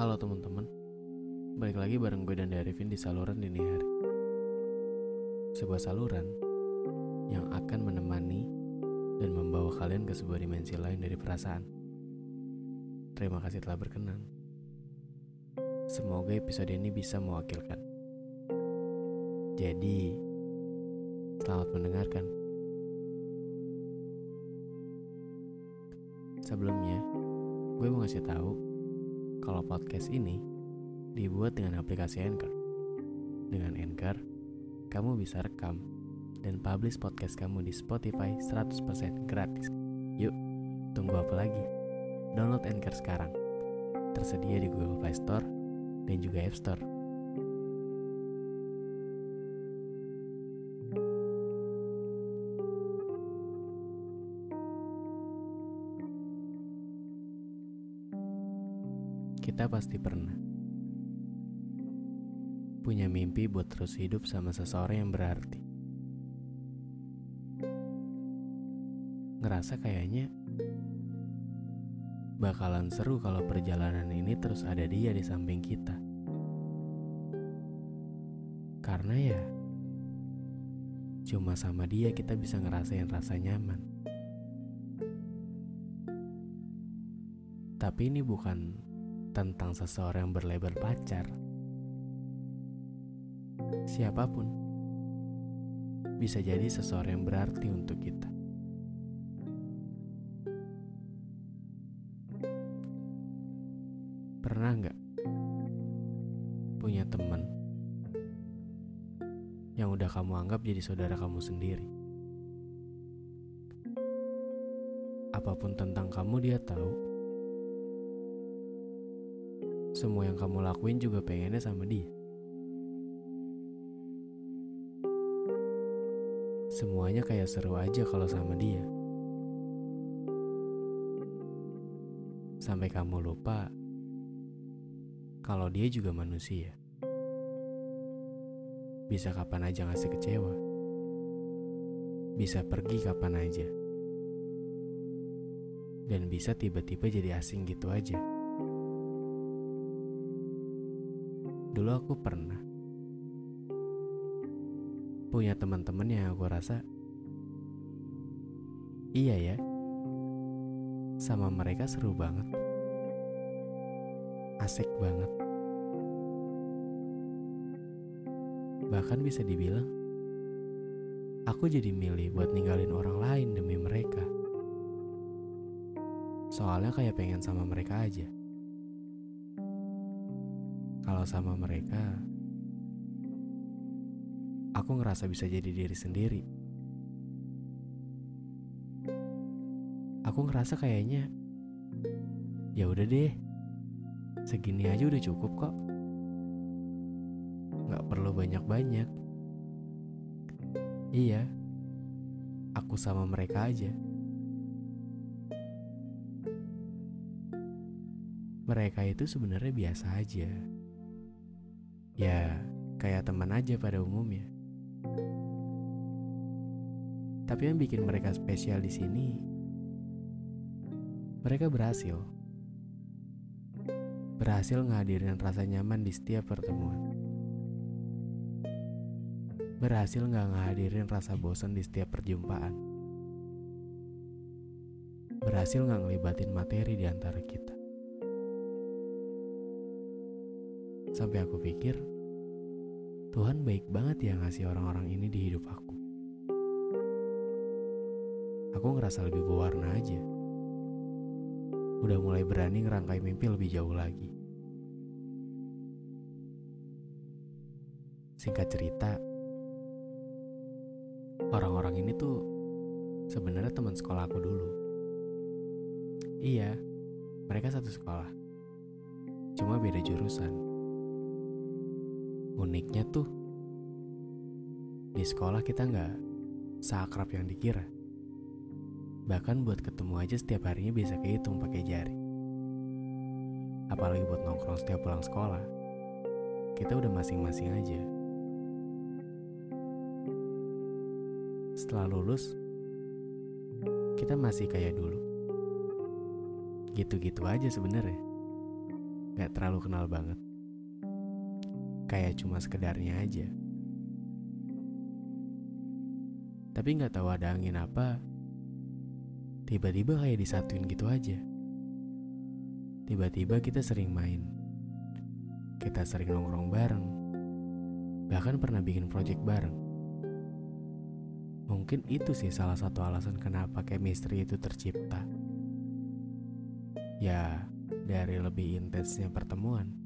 Halo teman-teman, balik lagi bareng gue dan Darivin di saluran dini hari. Sebuah saluran yang akan menemani dan membawa kalian ke sebuah dimensi lain dari perasaan. Terima kasih telah berkenan. Semoga episode ini bisa mewakilkan. Jadi, selamat mendengarkan. Sebelumnya, gue mau ngasih tahu kalau podcast ini dibuat dengan aplikasi Anchor. Dengan Anchor, kamu bisa rekam dan publish podcast kamu di Spotify 100% gratis. Yuk, tunggu apa lagi? Download Anchor sekarang. Tersedia di Google Play Store dan juga App Store. Kita pasti pernah punya mimpi buat terus hidup sama seseorang yang berarti. Ngerasa kayaknya bakalan seru kalau perjalanan ini terus ada dia di samping kita. Karena ya, cuma sama dia kita bisa ngerasain rasa nyaman. Tapi ini bukan tentang seseorang yang berlabel pacar. Siapa pun bisa jadi seseorang yang berarti untuk kita. Pernah nggak punya teman yang udah kamu anggap jadi saudara kamu sendiri? Apa pun tentang kamu dia tahu. Semua yang kamu lakuin juga pengennya sama dia. Semuanya kayak seru aja kalau sama dia. Sampai kamu lupa kalau dia juga manusia. Bisa kapan aja ngasih kecewa. Bisa pergi kapan aja. Dan bisa tiba-tiba jadi asing gitu aja. Dulu aku pernah punya teman-teman yang aku rasa iya ya sama mereka seru banget asik banget. Bahkan bisa dibilang aku jadi milih buat ninggalin orang lain demi mereka. Soalnya kayak pengen sama mereka aja kalau sama mereka aku ngerasa bisa jadi diri sendiri. Aku ngerasa kayaknya ya udah deh. Segini aja udah cukup kok. Nggak perlu banyak-banyak. Iya. Aku sama mereka aja. Mereka itu sebenarnya biasa aja. Ya, kayak teman aja pada umumnya. Tapi yang bikin mereka spesial di sini, mereka berhasil. Berhasil ngadirin rasa nyaman di setiap pertemuan. Berhasil nggak ngadirin rasa bosan di setiap perjumpaan. Berhasil nggak ngelibatin materi di antara kita. Sampai aku pikir, Tuhan baik banget ya ngasih orang-orang ini di hidup aku. Aku ngerasa lebih berwarna aja. Udah mulai berani ngerangkai mimpi lebih jauh lagi. Singkat cerita, orang-orang ini tuh sebenarnya teman sekolah aku dulu. Iya, mereka satu sekolah. Cuma beda jurusan. Uniknya tuh, di sekolah kita nggak seakrab yang dikira. Bahkan buat ketemu aja setiap harinya bisa kehitung pakai jari. Apalagi buat nongkrong setiap pulang sekolah. Kita udah masing-masing aja. Setelah lulus, kita masih kayak dulu. Gitu-gitu aja sebenarnya. Gak terlalu kenal banget. Kayak cuma sekedarnya aja. Tapi gak tahu ada angin apa, tiba-tiba kayak disatuin gitu aja. Tiba-tiba kita sering main. Kita sering nongkrong bareng. Bahkan pernah bikin project bareng. Mungkin itu sih salah satu alasan kenapa chemistry itu tercipta. Ya, dari lebih intensnya pertemuan,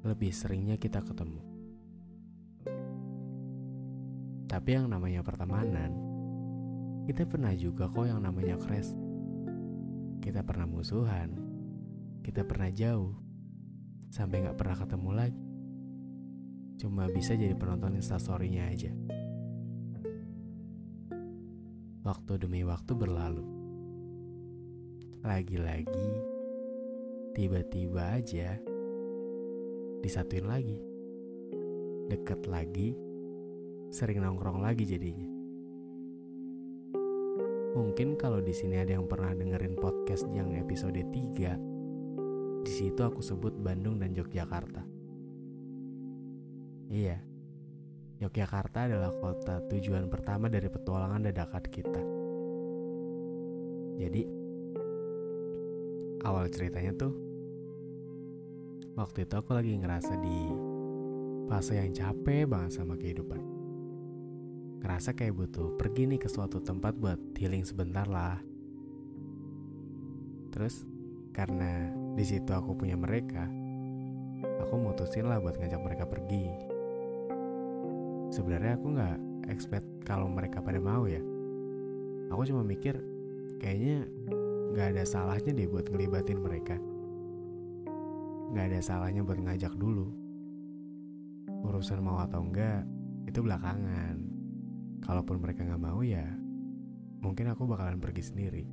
lebih seringnya kita ketemu. Tapi yang namanya pertemanan, kita pernah juga kok yang namanya crash. Kita pernah musuhan, kita pernah jauh, sampai gak pernah ketemu lagi. Cuma bisa jadi penonton instastorynya aja. Waktu demi waktu berlalu. Lagi-lagi, tiba-tiba aja disatuin lagi. Deket lagi, sering nongkrong lagi jadinya. Mungkin kalau di sini ada yang pernah dengerin podcast yang episode 3, di situ aku sebut Bandung dan Yogyakarta. Iya, Yogyakarta adalah kota tujuan pertama dari petualangan dadakan kita. Jadi, awal ceritanya tuh, waktu itu aku lagi ngerasa di fase yang capek banget sama kehidupan ngerasa kayak butuh pergi nih ke suatu tempat buat healing sebentar lah. Terus karena di situ aku punya mereka, aku mutusin lah buat ngajak mereka pergi. Sebenarnya aku nggak expect kalau mereka pada mau ya. Aku cuma mikir kayaknya nggak ada salahnya deh buat ngelibatin mereka. Nggak ada salahnya buat ngajak dulu. Urusan mau atau enggak itu belakangan. Kalaupun mereka nggak mau ya mungkin aku bakalan pergi sendiri.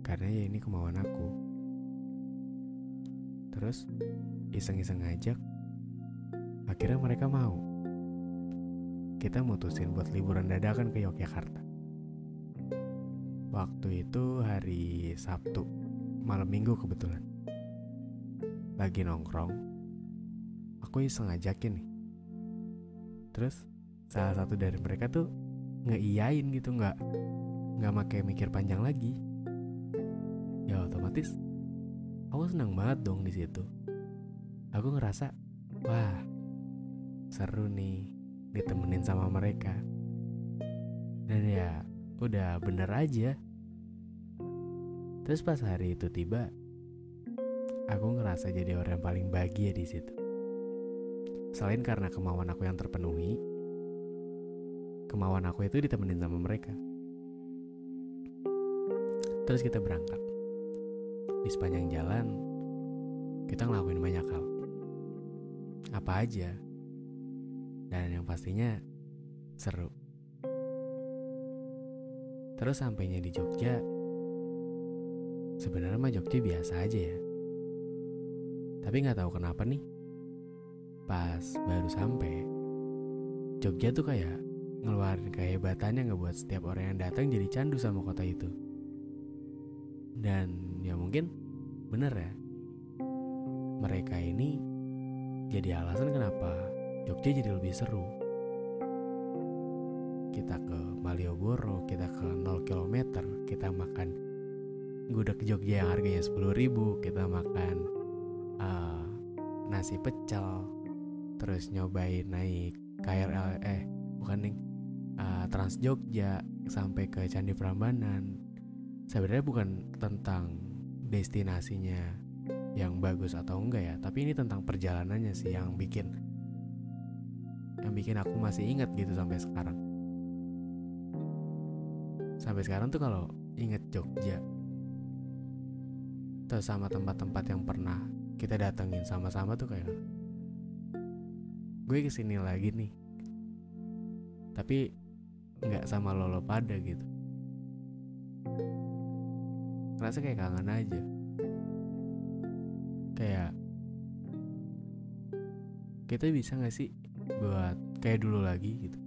Karena ya ini kemauan aku. Terus iseng-iseng ngajak akhirnya mereka mau. Kita mutusin buat liburan dadakan ke Yogyakarta. Waktu itu hari Sabtu malam minggu kebetulan lagi nongkrong aku iseng ngajakin nih. Terus salah satu dari mereka tuh ngeiyain gitu nggak nggak pakai mikir panjang lagi. Ya otomatis aku senang banget dong di situ. Aku ngerasa wah seru nih ditemenin sama mereka. Dan ya udah bener aja. Terus pas hari itu tiba aku ngerasa jadi orang yang paling bahagia di situ selain karena kemauan aku yang terpenuhi kemauan aku itu ditemenin sama mereka. Terus kita berangkat. Di sepanjang jalan, kita ngelakuin banyak hal. Apa aja. Dan yang pastinya seru. Terus sampainya di Jogja, sebenarnya mah Jogja biasa aja ya. Tapi nggak tahu kenapa nih, pas baru sampai, Jogja tuh kayak ngeluarin kehebatannya ngebuat setiap orang yang datang jadi candu sama kota itu. Dan ya mungkin bener ya, mereka ini jadi alasan kenapa Jogja jadi lebih seru. Kita ke Malioboro, kita ke 0 km, kita makan gudeg Jogja yang harganya 10 ribu, kita makan uh, nasi pecel, terus nyobain naik KRL, eh bukan nih uh, Trans Jogja sampai ke Candi Prambanan. Sebenarnya bukan tentang destinasinya yang bagus atau enggak ya tapi ini tentang perjalanannya sih yang bikin yang bikin aku masih ingat gitu sampai sekarang. Sampai sekarang tuh kalau inget Jogja terus sama tempat-tempat yang pernah kita datengin sama-sama tuh kayak gue ke sini lagi nih. Tapi nggak sama lolo pada gitu. Ngerasa kayak kangen aja. Kayak kita bisa nggak sih buat kayak dulu lagi? gitu.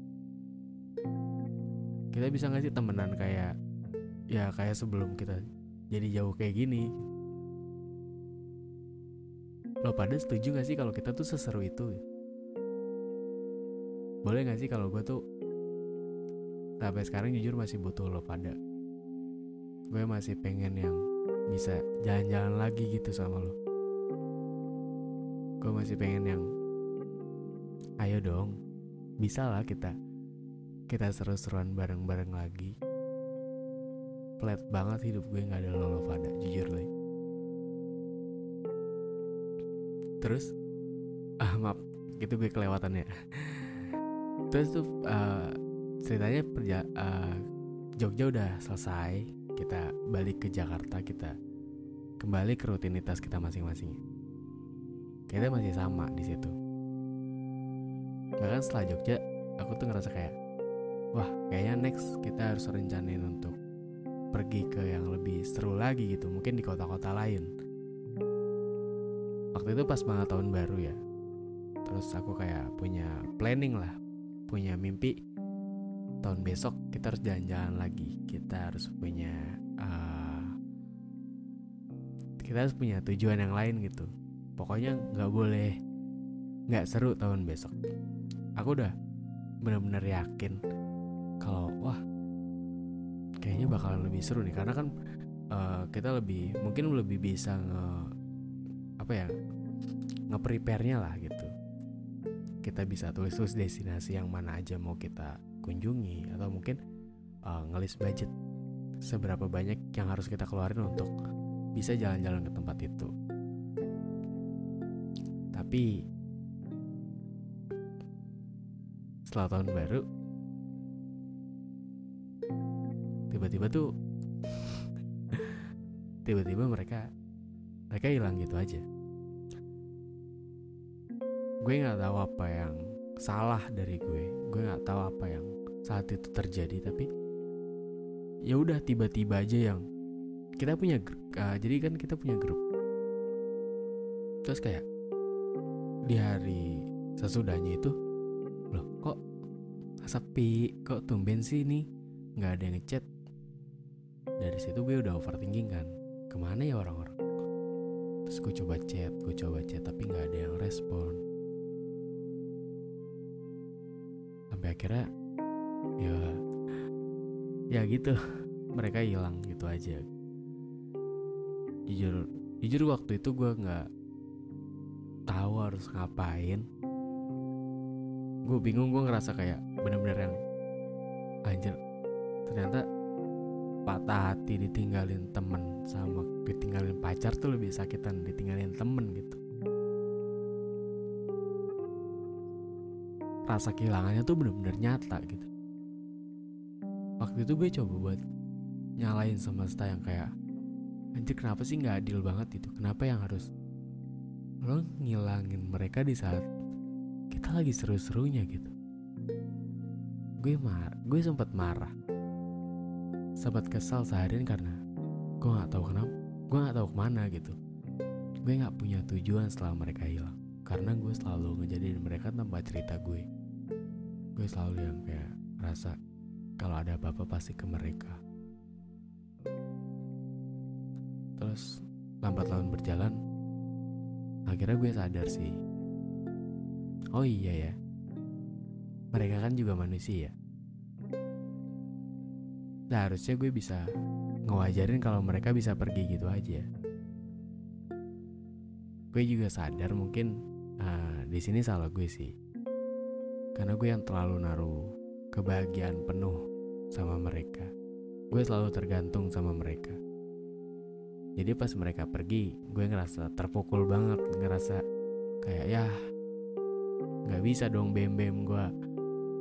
Kita bisa nggak sih temenan kayak ya kayak sebelum kita jadi jauh kayak gini lo pada setuju gak sih kalau kita tuh seseru itu? Boleh gak sih kalau gue tuh sampai sekarang jujur masih butuh lo pada gue masih pengen yang bisa jalan-jalan lagi gitu sama lo. Gue masih pengen yang ayo dong bisa lah kita kita seru-seruan bareng-bareng lagi. Flat banget hidup gue nggak ada lo pada jujur lo terus ah maaf gitu gue kelewatan ya terus tuh uh, ceritanya perja uh, Jogja udah selesai kita balik ke Jakarta kita kembali ke rutinitas kita masing-masing. Kita masih sama di situ. Bahkan setelah Jogja aku tuh ngerasa kayak wah kayaknya next kita harus rencanain untuk pergi ke yang lebih seru lagi gitu mungkin di kota-kota lain waktu itu pas banget tahun baru ya. Terus aku kayak punya planning lah punya mimpi. Tahun besok kita harus jalan-jalan lagi. Kita harus punya uh, kita harus punya tujuan yang lain gitu. Pokoknya nggak boleh nggak seru tahun besok. Aku udah benar-benar yakin kalau wah kayaknya bakalan lebih seru nih. Karena kan uh, kita lebih mungkin lebih bisa nge apa ya nge-prepare-nya lah gitu. Kita bisa tulis tulis destinasi yang mana aja mau kita kunjungi atau mungkin uh, ngelis budget seberapa banyak yang harus kita keluarin untuk bisa jalan-jalan ke tempat itu. Tapi setelah tahun baru tiba-tiba tuh tiba-tiba mereka mereka hilang gitu aja gue nggak tahu apa yang salah dari gue. Gue nggak tahu apa yang saat itu terjadi tapi ya udah tiba-tiba aja yang kita punya uh, jadi kan kita punya grup. Terus kayak di hari sesudahnya itu loh kok sepi? Kok tumben sih nih nggak ada yang ngechat. Dari situ gue udah overthinking kan ke mana ya orang-orang? Terus gue coba chat gue coba chat tapi nggak ada yang respon sampai akhirnya ya ya gitu. Mereka hilang gitu aja. Jujur jujur waktu itu gue nggak tahu harus ngapain. Gue bingung gue ngerasa kayak bener-bener yang anjir ternyata patah hati ditinggalin temen sama ditinggalin pacar tuh lebih sakitan ditinggalin temen gitu rasa kehilangannya tuh bener-bener nyata gitu. Waktu itu gue coba buat nyalain semesta yang kayak anjir kenapa sih nggak adil banget itu kenapa yang harus lo ngilangin mereka di saat kita lagi seru-serunya gitu? Gue mar gue sempat marah. Sempat kesal seharian karena gue nggak tahu kenapa gue nggak tahu ke mana gitu. Gue nggak punya tujuan setelah mereka hilang. Karena gue selalu ngejadiin mereka tempat cerita gue gue selalu yang kayak rasa kalau ada apa-apa pasti ke mereka. Terus lambat laun berjalan akhirnya gue sadar sih. Oh iya ya mereka kan juga manusia. Seharusnya gue bisa ngewajarin kalau mereka bisa pergi gitu aja. Gue juga sadar mungkin uh, di sini salah gue sih karena gue yang terlalu naruh kebahagiaan penuh sama mereka. Gue selalu tergantung sama mereka. Jadi pas mereka pergi gue ngerasa terpukul banget ngerasa kayak ya nggak bisa dong bem bem gue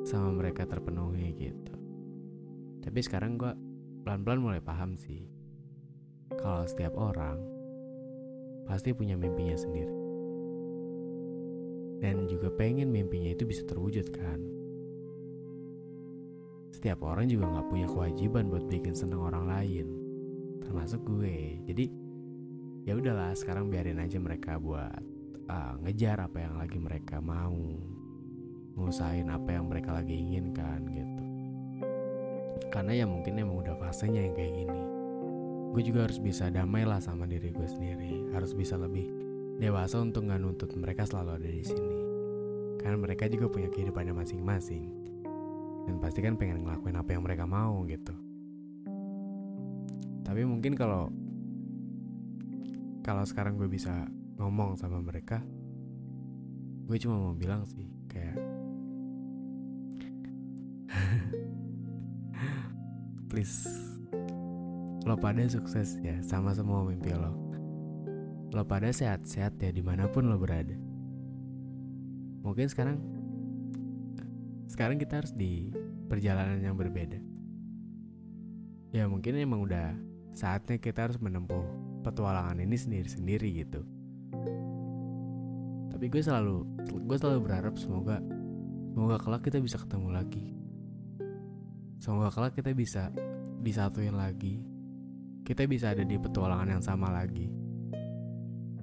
sama mereka terpenuhi gitu. Tapi sekarang gue pelan-pelan mulai paham sih. Kalau setiap orang pasti punya mimpinya sendiri dan juga pengen mimpinya itu bisa terwujud kan? Setiap orang juga nggak punya kewajiban buat bikin seneng orang lain. Termasuk gue. Jadi ya udahlah sekarang biarin aja mereka buat uh, ngejar apa yang lagi mereka mau. Ngusahain apa yang mereka lagi inginkan gitu. Karena ya mungkin emang udah fasenya yang kayak gini. Gue juga harus bisa damai lah sama diri gue sendiri. Harus bisa lebih dewasa untuk nggak nuntut mereka selalu ada di sini. Karena mereka juga punya kehidupannya masing-masing. Dan pasti kan pengen ngelakuin apa yang mereka mau gitu. Tapi mungkin kalau kalau sekarang gue bisa ngomong sama mereka gue cuma mau bilang sih kayak please lo pada sukses ya sama semua mimpi lo lo pada sehat-sehat ya di mana pun lo berada. Mungkin sekarang sekarang kita harus di perjalanan yang berbeda. Ya mungkin emang udah saatnya kita harus menempuh petualangan ini sendiri-sendiri gitu. Tapi gue selalu gue selalu berharap semoga semoga kelak kita bisa ketemu lagi. Semoga kelak kita bisa disatuin lagi. Kita bisa ada di petualangan yang sama lagi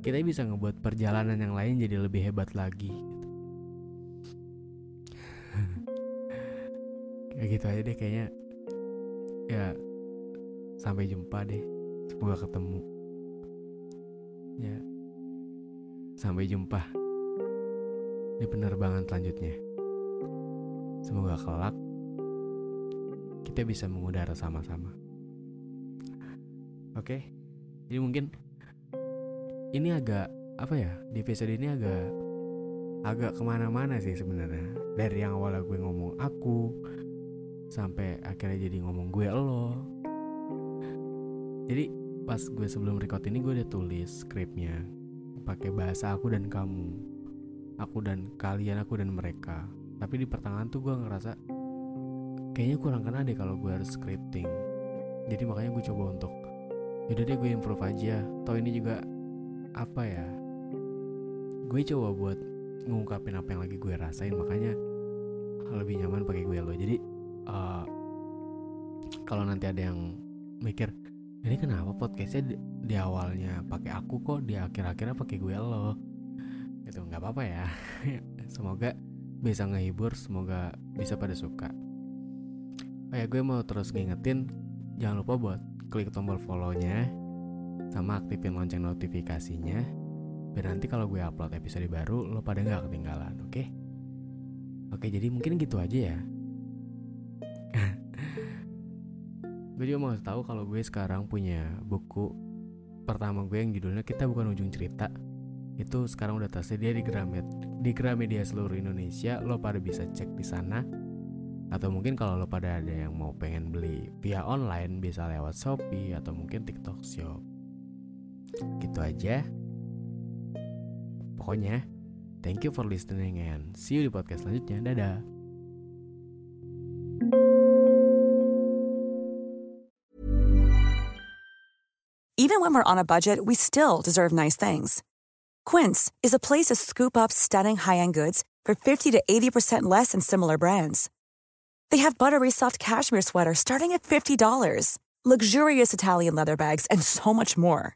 kita bisa ngebuat perjalanan yang lain jadi lebih hebat lagi. Kayak gitu aja deh kayaknya. Ya sampai jumpa deh. Semoga ketemu. Ya. Sampai jumpa. Di penerbangan selanjutnya. Semoga kelak kita bisa mengudara sama-sama. Oke jadi mungkin ini agak apa ya di episode ini agak agak ke mana-mana sih sebenarnya. Dari yang awalnya gue ngomong aku sampai akhirnya jadi ngomong gue lo. Jadi pas gue sebelum record ini gue udah tulis skripnya pakai bahasa aku dan kamu aku dan kalian aku dan mereka. Tapi di pertengahan tuh gue ngerasa kayaknya kurang kena deh kalau gue harus scripting. Jadi makanya gue coba untuk yaudah deh gue improve aja. Toh ini juga apa ya gue coba buat ngungkapin apa yang lagi gue rasain makanya lebih nyaman pakai gue lo. Jadi uh, kalau nanti ada yang mikir ini kenapa podcastnya di, di awalnya pakai aku kok di akhir-akhirnya pakai gue lo? Itu nggak apa-apa ya. Semoga bisa ngehibur semoga bisa pada suka. Oh ya gue mau terus ngingetin jangan lupa buat klik tombol follow-nya sama aktifin lonceng notifikasinya biar nanti kalau gue upload episode baru lo pada nggak ketinggalan oke? Okay? oke jadi mungkin gitu aja ya. Gue juga mau tahu kalau gue sekarang punya buku pertama gue yang judulnya kita bukan ujung cerita. Itu sekarang udah tersedia di Gramet di Gramedia seluruh Indonesia. Lo pada bisa cek di sana. Atau mungkin kalau lo pada ada yang mau pengen beli via online bisa lewat Shopee atau mungkin TikTok Shop gitu aja pokoknya thank you for listening and see you di podcast selanjutnya dadah Even when we're on a budget, we still deserve nice things. Quince is a place to scoop up stunning high-end goods for 50 to 80% less than similar brands. They have buttery soft cashmere sweaters starting at $50, luxurious Italian leather bags, and so much more.